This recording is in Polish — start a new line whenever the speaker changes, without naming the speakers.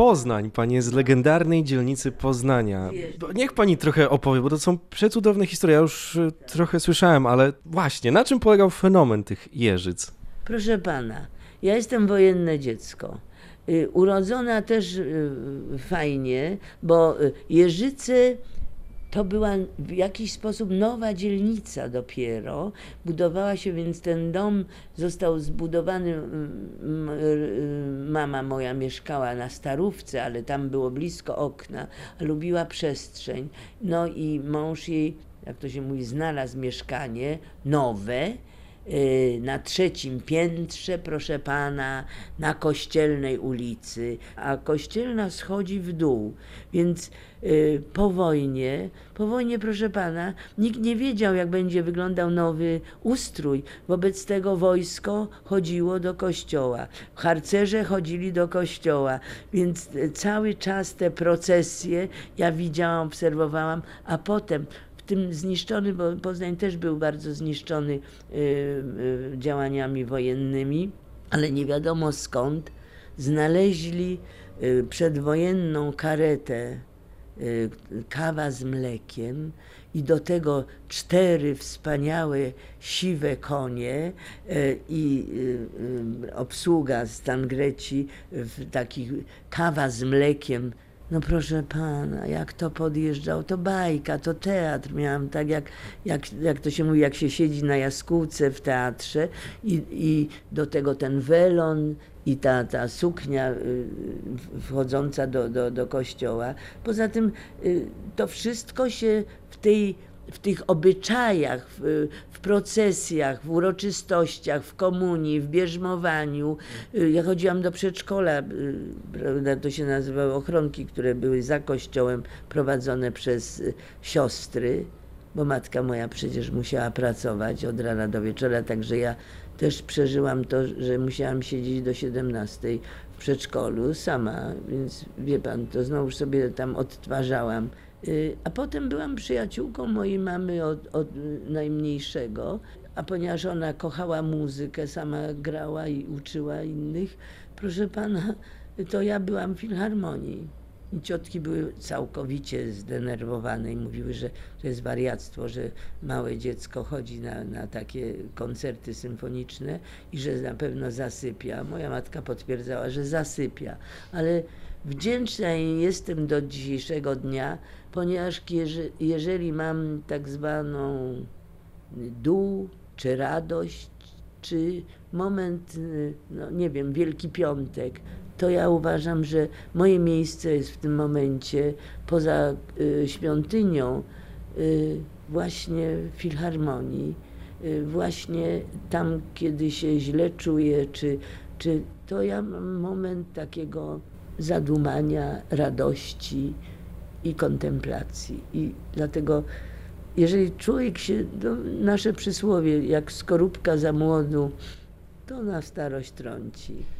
Poznań, pani jest z legendarnej dzielnicy Poznania. Niech pani trochę opowie, bo to są przecudowne historie. Ja już y, trochę słyszałem, ale właśnie, na czym polegał fenomen tych jeżyc?
Proszę pana, ja jestem wojenne dziecko. Y, Urodzona też y, fajnie, bo y, Jeżyce to była w jakiś sposób nowa dzielnica dopiero. Budowała się, więc ten dom został zbudowany. y, Mama moja mieszkała na Starówce, ale tam było blisko okna. Lubiła przestrzeń. No i mąż jej, jak to się mówi, znalazł mieszkanie nowe na trzecim piętrze, proszę pana, na kościelnej ulicy, a kościelna schodzi w dół, więc y, po wojnie, po wojnie, proszę pana, nikt nie wiedział, jak będzie wyglądał nowy ustrój. Wobec tego wojsko chodziło do kościoła, harcerze chodzili do kościoła, więc y, cały czas te procesje ja widziałam, obserwowałam, a potem tym zniszczony, bo Poznań też był bardzo zniszczony y, y, działaniami wojennymi, ale nie wiadomo skąd znaleźli y, przedwojenną karetę kawa z mlekiem i do tego cztery wspaniałe siwe konie i obsługa z Tangreci w takich kawa z mlekiem no proszę pana, jak to podjeżdżał, to bajka, to teatr. Miałam tak, jak, jak, jak to się mówi, jak się siedzi na jaskółce w teatrze i, i do tego ten welon i ta, ta suknia y, wchodząca do, do, do kościoła. Poza tym y, to wszystko się w tej w tych obyczajach, w, w procesjach, w uroczystościach, w komunii, w bierzmowaniu. Y, Ja chodziłam do przedszkola, y, prawda, to się nazywały ochronki, które były za kościołem prowadzone przez y, siostry, bo matka moja przecież musiała pracować od rana do wieczora, także ja też przeżyłam to, że musiałam siedzieć do 17 w przedszkolu sama, więc wie pan, to znowu sobie tam odtwarzałam. Y, A potem byłam przyjaciółką mojej mamy od, od najmniejszego, a ponieważ ona kochała muzykę, sama grała i uczyła innych, proszę pana, to ja byłam w filharmonii. I ciotki były całkowicie zdenerwowane i mówiły, że to jest wariactwo, że małe dziecko chodzi na, na takie koncerty symfoniczne i że na pewno zasypia. Moja matka potwierdzała, że zasypia, ale wdzięczna jestem do dzisiejszego dnia, ponieważ jeże- jeżeli mam tak zwaną dół, czy radość, czy moment, y, no nie wiem, Wielki Piątek, to ja uważam, że moje miejsce jest w tym momencie poza y, świątynią, y, właśnie w filharmonii, y, właśnie tam, kiedy się źle czuję, czy, czy to ja mam moment takiego zadumania, radości i kontemplacji. I dlatego jeżeli człowiek się, no, nasze przysłowie, jak skorupka za młodu, to na starość trąci.